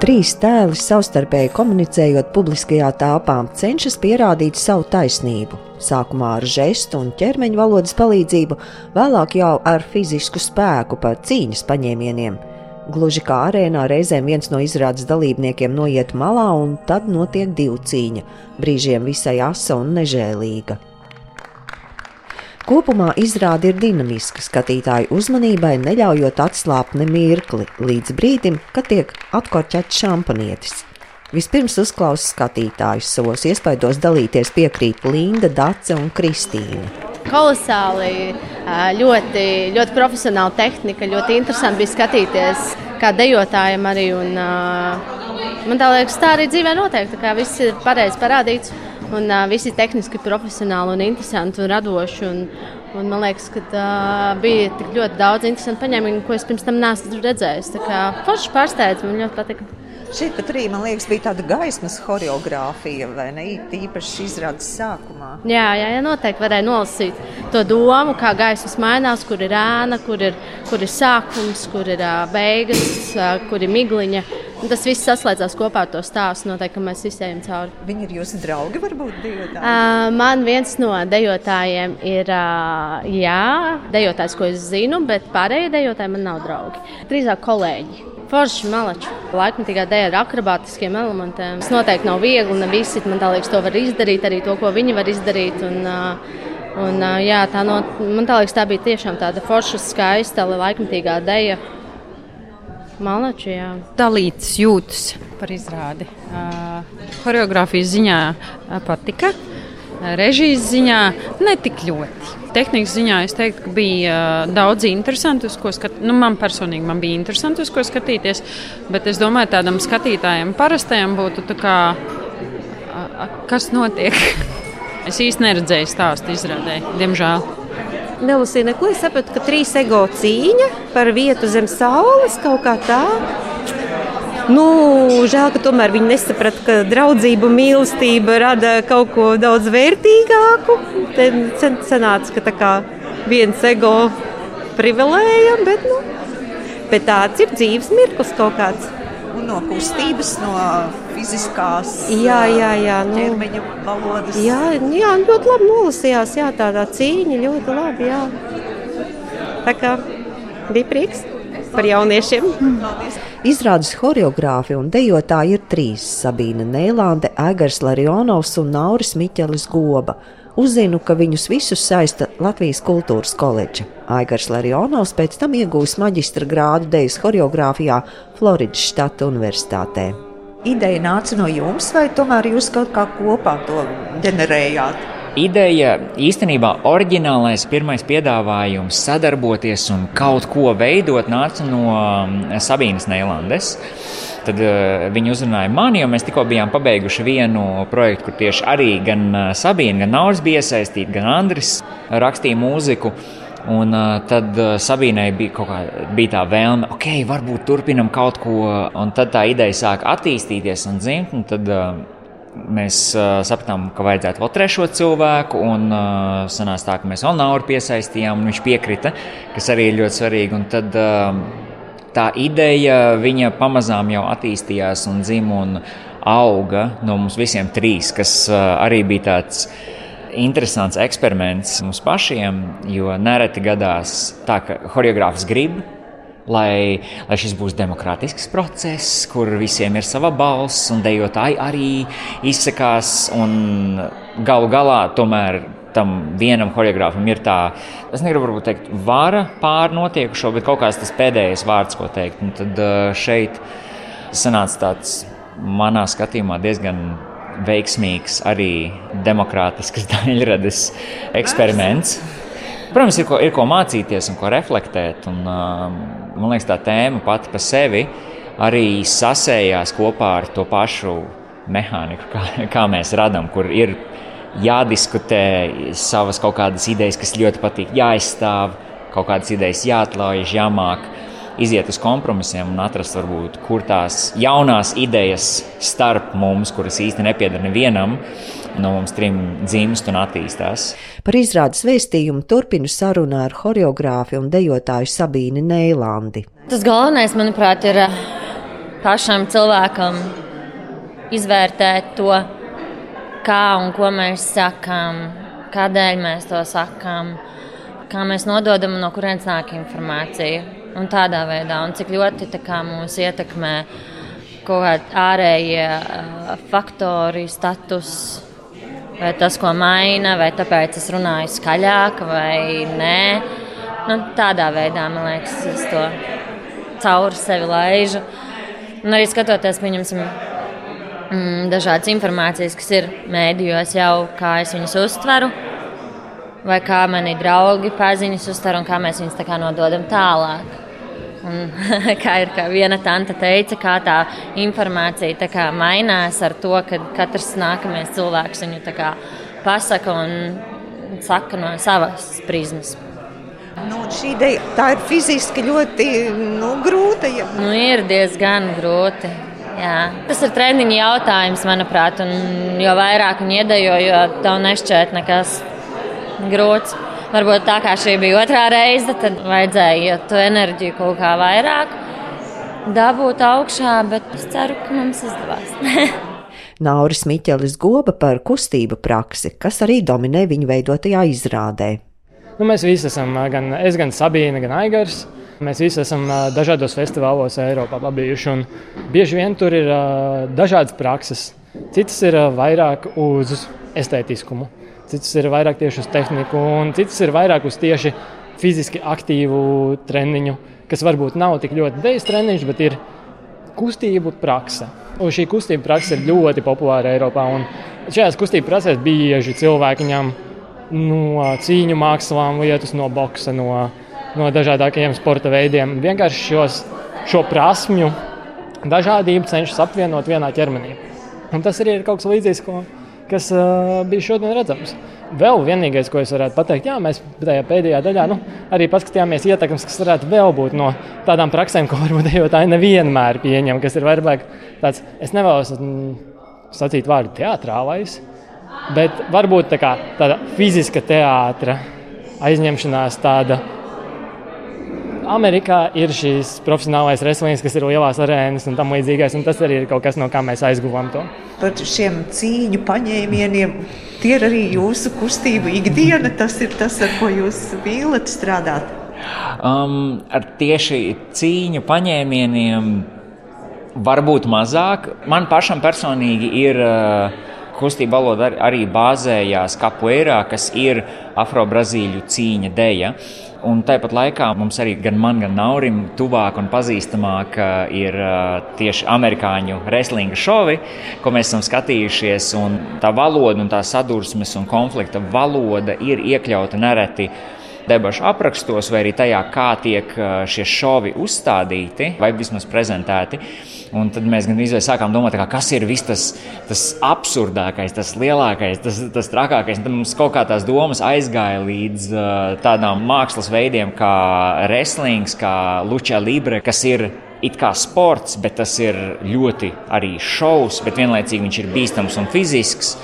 Trīs tēli savstarpēji komunicējot publiskajā telpā, cenšas pierādīt savu taisnību. Sākumā ar žestu un ķermeņa valodas palīdzību, vēlāk jau ar fizisku spēku pa cīņas paņēmieniem. Gluži kā arēnā reizēm viens no izrādes dalībniekiem noiet malā, un tad notiek divu cīņa, brīžiem visai asa un nežēlīga. Kopumā izrāde ir dinamiska, skatītāju uzmanībai neļaujot atslābt ne mirkli, līdz brīdim, kad tiek atkorķēts šampanietis. Vispirms uzklausa skatītājus, savos iespaidos dalīties piekrīt Linda, Dace un Kristīna. Kolosāli, ļoti, ļoti profesionāla tehnika, ļoti interesanti bija skatīties, kā dejotājiem arī. Un, man liekas, tā arī dzīvē noteikti, viss ir pareizi parādīts. Un uh, visi tehniski profesionāli un interesanti un radoši. Un, un man liekas, ka uh, bija tik ļoti daudz interesantu paņēmienu, ko es pirms tam neesmu redzējis. Tā kā forši pārsteidz, man ļoti patika. Šeit pat arī, man liekas, bija tāda gaismas choreogrāfija, vai ne? Īpaši izrādes sākumā. Jā, jā, jā, noteikti varēja nolasīt to domu, kā gaismas mainās, kur ir ēna, kur ir, kur ir sākums, kur ir uh, beigas, uh, kur ir migliņa. Un tas viss saslēdzās kopā ar to stāstu. Noteikti, ka mēs visi ejam cauri. Viņi ir jūsu draugi, varbūt dejotāji? Uh, man viens no dejotājiem ir uh, jā, dejotājs, ko es zinu, bet pārējie dejotāji man nav draugi. Drīzāk kolēģi. Forši malači. Laikmatīgā dēļ ar akrobātiskiem elementiem. Tas noteikti nav viegli, ne visi man liekas, to var izdarīt, arī to, ko viņi var izdarīt. Un, uh, Un, jā, tā no, man liekas, tā bija tiešām tāda forša, skaista, laikmatīgā dēļa. Malači, jā. Dalīts jūtas par izrādi. Uh, Horeogrāfijas ziņā patika, režijas ziņā ne tik ļoti. Tehnikas ziņā es teiktu, ka bija daudz interesantu, ko skatīties. Nu, man personīgi man bija interesanti, ko skatīties. Bet es domāju, tādam skatītājam, parastajam būtu tā kā, kas notiek. es īsti neredzēju stāstu izrādē, diemžēl nelasīju neko. Es sapratu, ka trīs ego cīņa par vietu zem saules kaut kā tā. Nu, žēl, ka tomēr viņi nesaprata, ka draudzība un mīlestība rada kaut ko daudz vērtīgāku. Tad sanāca, ka tā kā viens ego privilēja, bet, nu, bet tāds ir dzīves mirklis kaut kāds no kustības, no fiziskās jā, jā, jā, nu, ķermeņa valodas. Jā, jā, ļoti labi nolasījās, jā, tādā cīņa ļoti labi. Jā. Tā kā bija prieks par jauniešiem. Izrādes choreogrāfi un dejotāji ir trīs - Sabīna Nēlande, Egars Larionovs un Nauris Miķelis Goba. Uzzinu, ka viņus visus saista Latvijas kultūras koledža. Aigars Larionovs pēc tam iegūs maģistra grādu dejas choreogrāfijā Floridas štata universitātē. Ideja nāca no jums, vai tomēr jūs kaut kā kopā to ģenerējāt? Ideja īstenībā oriģinālais pirmais piedāvājums sadarboties un kaut ko veidot nāca no mm, Sabīnas Neilandes. Tad uh, viņi uzrunāja mani, jo mēs tikko bijām pabeiguši vienu projektu, kur tieši arī gan uh, Sabīna, gan Nauris bija iesaistīti, gan Andris rakstīja mūziku. Un uh, tad uh, Sabīnai bija, kā, bija tā vēlme, ok, varbūt turpinam kaut ko, un tad tā ideja sāka attīstīties un dzimt. Un tad, uh, mēs uh, sapratām, ka vajadzētu vēl trešo cilvēku, un uh, sanāca tā, ka mēs vēl Nauru piesaistījām, un viņš piekrita, kas arī ir ļoti svarīgi. Un tad, uh, tā ideja viņa pamazām jau attīstījās un dzima un auga no mums visiem trīs, kas arī bija tāds interesants eksperiments mums pašiem, jo nereti gadās tā, ka choreogrāfs grib. Lai, lai šis būs demokrātisks process, kur visiem ir sava balss, un dejotāji arī izsakās, galu galā tomēr tam vienam choreogrāfam ir tā, es negribu teikt, vara pār notiekušo, bet kaut kāds tas pēdējais vārds, ko teikt. Un tad šeit sanāca tāds manā skatījumā diezgan veiksmīgs arī demokrātisks daļradas eksperiments. Protams, ir ko, ir ko mācīties un ko reflektēt. Un, man liekas, tā tēma pati par sevi arī sasējās kopā ar to pašu mehāniku, kā, kā mēs radām, kur ir jādiskutē savas kaut kādas idejas, kas ļoti patīk, jāizstāv, kaut kādas idejas jāatlauž, jāmāk iziet uz kompromisiem un atrast, varbūt, kur tās jaunās idejas starp mums, kuras īsti nepieder nevienam, no mums trim dzimst un attīstās. Par izrādes vēstījumu turpinu sarunu ar choreogrāfu un dejotāju Sabīni Neilandi. Tas galvenais, manuprāt, ir pašam cilvēkam izvērtēt to, kā un ko mēs sakām, kādēļ mēs to sakām, kā mēs nododam un no kurienes nāk informācija. Un tādā veidā, un cik ļoti kā, mūs ietekmē kaut kādi ārējie uh, faktori, status, vai tas, ko maina, vai tāpēc es runāju skaļāk vai nē. Nu, tādā veidā, man liekas, es to cauri sevi laižu. Un arī skatoties, pieņemsim, mm, dažādas informācijas, kas ir mēdījos, jau kā es viņus uztveru, vai kā mani draugi paziņas uztver un kā mēs viņus tā nododam tālāk. Un, kā ir kā viena tante teica, kā tā informācija tā mainās ar to, ka katrs nākamais cilvēks viņu pasaka un saka no savas prizmas. Nu, šī ideja tā ir fiziski ļoti nu, grūta. Ja. Nu, ir diezgan grūti. Jā. Tas ir treniņa jautājums, manuprāt. Un jo vairāk viņi iedejo, jo tev nešķiet nekas grūts. Varbūt tā kā šī bija otrā reize, tad vajadzēja to enerģiju kaut kā vairāk dabūt augšā, bet es ceru, ka mums izdevās. Nauris Miķelis goba par kustību praksi, kas arī dominē viņa veidotajā izrādē. Nu, mēs visi esam, gan es, gan Sabīne, gan Aigars. Mēs visi esam dažādos festivālos Eiropā pabijuši. Bieži vien tur ir dažādas prakses. Citas ir vairāk uz estētiskumu citas ir vairāk tieši uz tehniku, un citas ir vairāk uz tieši fiziski aktīvu treniņu, kas varbūt nav tik ļoti dejas treniņš, bet ir kustību prakse. Un šī kustību prakse ir ļoti populāra Eiropā. Šajās kustību prasēs bieži cilvēki ņem no cīņu mākslām lietas, no boxa, no, no dažādākajiem sporta veidiem. Vienkārši šos, šo prasmju dažādību cenšas apvienot vienā ķermenī. Un tas arī ir kaut kas līdzīgs, ko kas uh, bija šodien redzams. Vēl vienīgais, ko es varētu pateikt, jā, mēs tajā pēdējā daļā nu, arī paskatījāmies ietekmes, kas varētu vēl būt no tādām praksēm, ko varbūt dejotāji nevienmēr pieņem, kas ir vairāk tāds, es nevēlos mm, sacīt vārdu teātrālais, bet varbūt tā kā, tāda fiziska teātra aizņemšanās tāda Amerikā ir šīs profesionālais wrestlings, kas ir lielās arēnas un tam līdzīgais, un tas arī ir kaut kas, no kā mēs aizguvām to. Par šiem cīņu paņēmieniem. Tie ir arī jūsu kustība ikdiena. Tas ir tas, ar ko jūs mīlat strādāt. Um, ar tieši cīņu paņēmieniem varbūt mazāk. Man pašam personīgi ir uh, kustība valoda arī bāzējās kapoeirā, kas ir afro-brazīļu cīņa. Uh, Un tāpat laikā mums arī gan man, gan Naurim tuvāk un pazīstamāk ir tieši amerikāņu wrestlinga šovi, ko mēs esam skatījušies. Tā valoda un tā sadursmes un konflikta valoda ir iekļauta nereti debašu aprakstos, vai arī tajā, kā tiek šie šovi uzstādīti vai vismaz prezentēti. Un tad mēs gan izvēlējāmies, sākām domāt, kā, kas ir viss tas, tas absurdākais, tas lielākais, tas, tas trakākais. Un tad mums kaut kā tās domas aizgāja līdz uh, tādām mākslas veidiem kā wrestlings, kā luča libre, kas ir it kā sports, bet tas ir ļoti arī šovs, bet vienlaicīgi viņš ir bīstams un fizisks.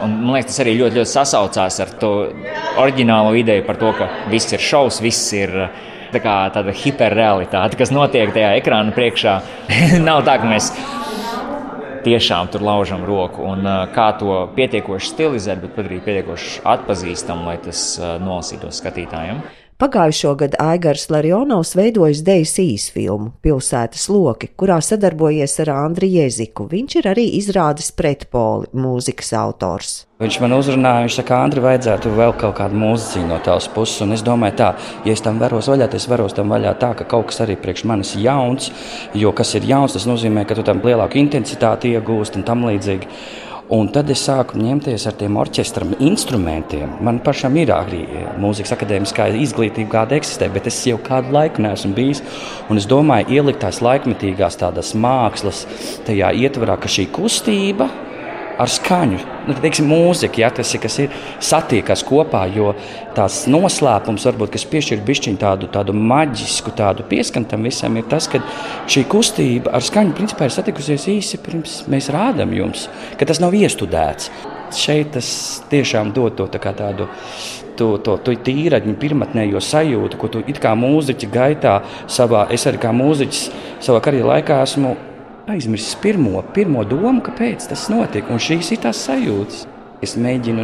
Un, man liekas, tas arī ļoti, ļoti sasaucās ar to oriģinālo ideju par to, ka viss ir šovs, viss ir uh, tā kā tāda hiperrealitāte, kas notiek tajā ekrāna priekšā. Nav tā, ka mēs tiešām tur laužam roku un kā to pietiekoši stilizēt, bet padarīt pietiekoši atpazīstamu, lai tas nolasītos skatītājiem. Pagājušo gadu Aigars Larionovs veidojis dejas īsfilmu Pilsētas loki, kurā sadarbojies ar Andriu Jeziku. Viņš ir arī izrādes pretpoli mūzikas autors. Viņš man uzrunāja, viņš saka, Andri, vajadzētu vēl kaut kādu mūziku no tavas puses. Un es domāju, tā, ja es tam varos vaļā, tad es varos tam vaļā tā, ka kaut kas arī priekš manis ir jauns. Jo kas ir jauns, tas nozīmē, ka tu tam lielāku intensitāti iegūst un tam līdzīgi. Un tad es sāku ņemties ar tiem orķestra instrumentiem. Man pašam ir arī mūzikas akadēmiskā izglītība, kāda eksistē, bet es jau kādu laiku neesmu bijis. Un es domāju, ielikt tās laikmetīgās mākslas tajā ietvarā, ka šī kustība ir ar skaņu. Nu, teiksim, mūzika, ja, tas ir, kas ir satiekas kopā, jo tās noslēpums, varbūt, kas piešķir bišķiņu tādu, tādu maģisku tādu pieskanu tam visam, ir tas, ka šī kustība ar skaņu principā ir satikusies īsi pirms mēs rādām jums, ka tas nav iestudēts. Šeit tas tiešām dod to tā tādu to, to, to tīraņu pirmotnējo sajūtu, ko tu kā mūziķis gaitā savā, es arī kā mūziķis savā karjeras laikā esmu aizmirsis pirmo, pirmo domu, kāpēc tas notika. Un šīs ir tās sajūtas. Es mēģinu,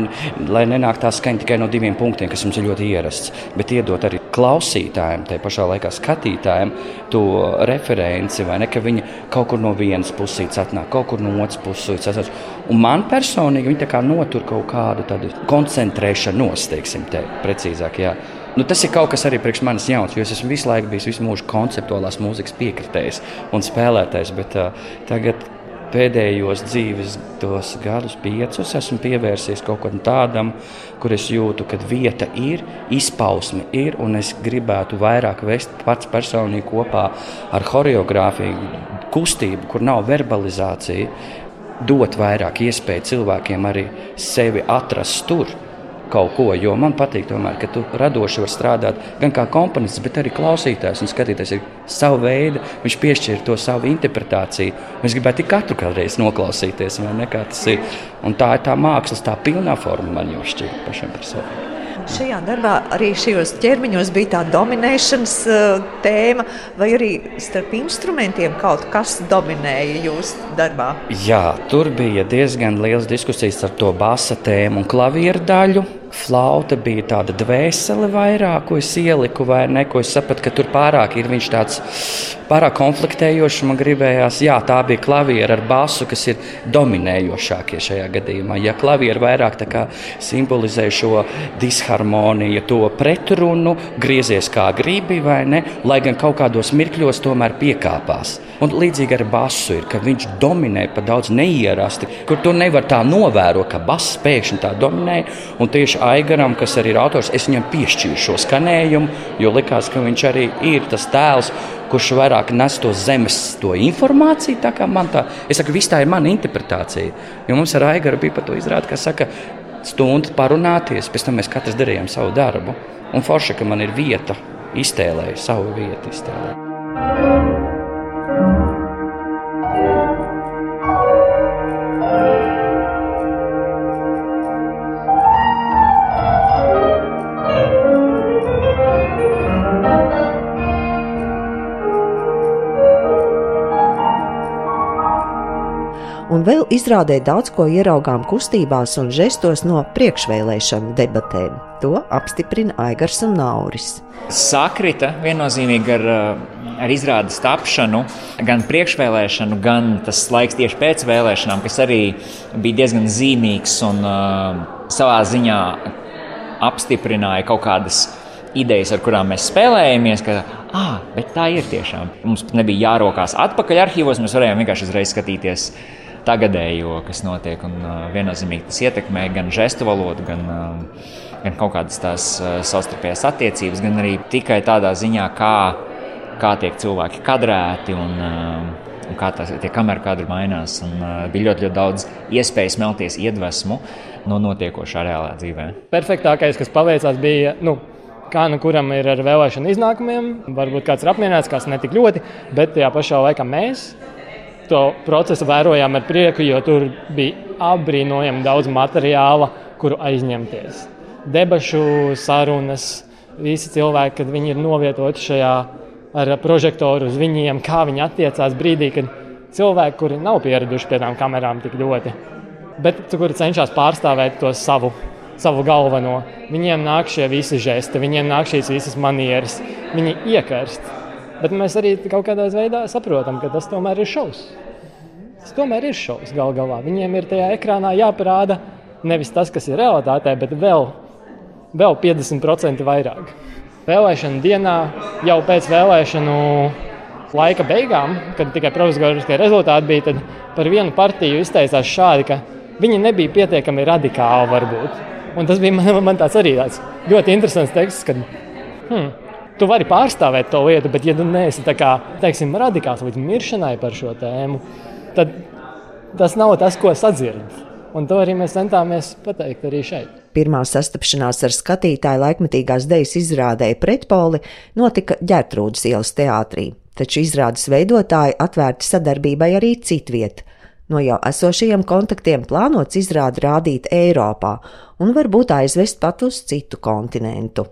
lai nenāk tā skaņa tikai no diviem punktiem, kas mums ir ļoti ierasts, bet iedot arī klausītājiem, tai pašā laikā skatītājiem, to referenci, vai ne, ka viņi kaut kur no vienas puses atnāk, kaut kur no otras puses atnāk. Un man personīgi viņi tā kā notur kaut kādu tādu koncentrēšanos, teiksim, te precīzāk. Jā. Nu, tas ir kaut kas arī priekš manis jauns, jo es esmu visu laiku bijis visu mūžu konceptuālās mūzikas piekritējs un spēlētājs. Bet, uh, tagad pēdējos dzīves gadus, piecus, esmu pievērsies kaut kam tādam, kur es jūtu, ka vieta ir, izpausme ir, un es gribētu vairāk vest pats personīgi kopā ar choreogrāfiju, kustību, kur nav verbalizācija, dot vairāk iespēju cilvēkiem arī sevi atrast tur kaut ko. Jo man patīk, tomēr, ka tu radoši vari strādāt gan kā komponists, bet arī klausītājs un skatītājs ir savu veidu. Viņš piešķir to savu interpretāciju. Es gribētu katru reizi noklausīties, vai ne? Un tā ir tā mākslas, tā pilnā forma man jau šķiet pašam par sevi. Šajā darbā arī šajos ķermeņos bija tā dominēšanas uh, tēma, vai arī starp instrumentiem kaut kas dominēja jūsu darbā? Jā, tur bija diezgan liels diskusijas ar to basa tēmu un klavieru daļu. Flauta bija tāda dvēsele vairāk, ko es ieliku, vai ne, ko es sapratu, ka tur pārāk ir viņš tāds pārāk konfliktējošs. Man gribējās, jā, tā bija klaviera ar basu, kas ir dominējošākie šajā gadījumā. Ja klaviera vairāk simbolizē šo disharmoniju, to pretrunu, griezies kā gribi, vai ne, lai gan kaut kādos mirkļos tomēr piekāpās. Un līdzīgi ar basu ir, ka viņš dominē pa daudz neierasti, kur tu nevar tā novērot, ka bass pēkšņi tā dominē. Un tieši Aigaram, kas arī ir autors, es viņam piešķīru šo skanējumu, jo likās, ka viņš arī ir tas tēls, kurš vairāk nes to zemes to informāciju. Tā kā man tā, es saku, viss tā ir mana interpretācija. Jo mums ar Aigaru bija par to izrādi, kas saka, stundu parunāties, pēc tam mēs katrs darījām savu darbu. Un forši, ka man ir vieta iztēlēju, savu vietu iztēlēju. Vēl izrādē daudz ko ieraugām kustībās un žestos no priekšvēlēšanu debatēm. To apstiprina Aigars un Nauris. Sakrita viennozīmīgi ar, eh, ar izrādes tapšanu, gan priekšvēlēšanu, gan tas laiks tieši pēc vēlēšanām, kas arī bija diezgan zīmīgs un uh, savā ziņā apstiprināja kaut kādas idejas, ar kurām mēs spēlējamies, ka ah, tā ir tiešām. Mums nebija jārokās atpakaļ arhīvos, mēs varējām vienkārši uzreiz skatīties tagadējo, kas notiek. Un, uh, viennozīmīgi tas ietekmē gan žestu valodu, gan, uh, gan kaut kādas tās uh, savstarpējās attiecības, gan arī tikai tādā ziņā, kā, kā tiek cilvēki kadrēti. Un, uh, Un kā tas, tie kameras kadri mainās, un uh, bija ļoti, ļoti daudz iespēju smelties iedvesmu no notiekošā reālā dzīvē. Perfektākais, kas paveicās, bija nu, kā nu kuram ir ar vēlēšanu iznākumiem. Varbūt kāds ir apmierināts, kāds ne tik ļoti, bet tajā pašā laikā mēs to procesu vērojām ar prieku, jo tur bija apbrīnojami daudz materiāla, kuru aizņemties. Debašu sarunas, visi cilvēki, kad viņi ir novietoti šajā ar prožektoru uz viņiem, kā viņi attiecās brīdī, kad cilvēki, kuri nav pieraduši pie tām kamerām tik ļoti, bet kuri cenšas pārstāvēt to savu, savu galveno. Viņiem nāk šie visi žesti, viņiem nāk šīs visas manieres, viņi iekarst. Bet mēs arī kaut kādā veidā saprotam, ka tas tomēr ir šovs. Tas tomēr ir šovs gal galā. Viņiem ir tajā ekrānā jāparāda nevis tas, kas ir realitātē, bet vēl, vēl 50% vairāk. Vēlēšana dienā, jau pēc vēlēšanu laika beigām, kad tikai provizoriskie rezultāti bija, tad par vienu partiju izteicās šādi, ka viņi nebija pietiekami radikāli varbūt. Un tas bija man, man tāds arī tāds ļoti interesants teksts, kad hmm, Tu vari pārstāvēt to lietu, bet, ja tu neesi kā, teiksim, radikāls līdz miršanai par šo tēmu, tad tas nav tas, ko sadzird. Un to arī mēs centāmies pateikt arī šeit. Pirmā sastapšanās ar skatītāju laikmetīgās dejas izrādē pretpoli notika ģērtrūdas ielas teātrī, taču izrādes veidotāji atvērti sadarbībai arī citviet. No jau esošajiem kontaktiem plānots izrādi rādīt Eiropā un varbūt aizvest pat uz citu kontinentu.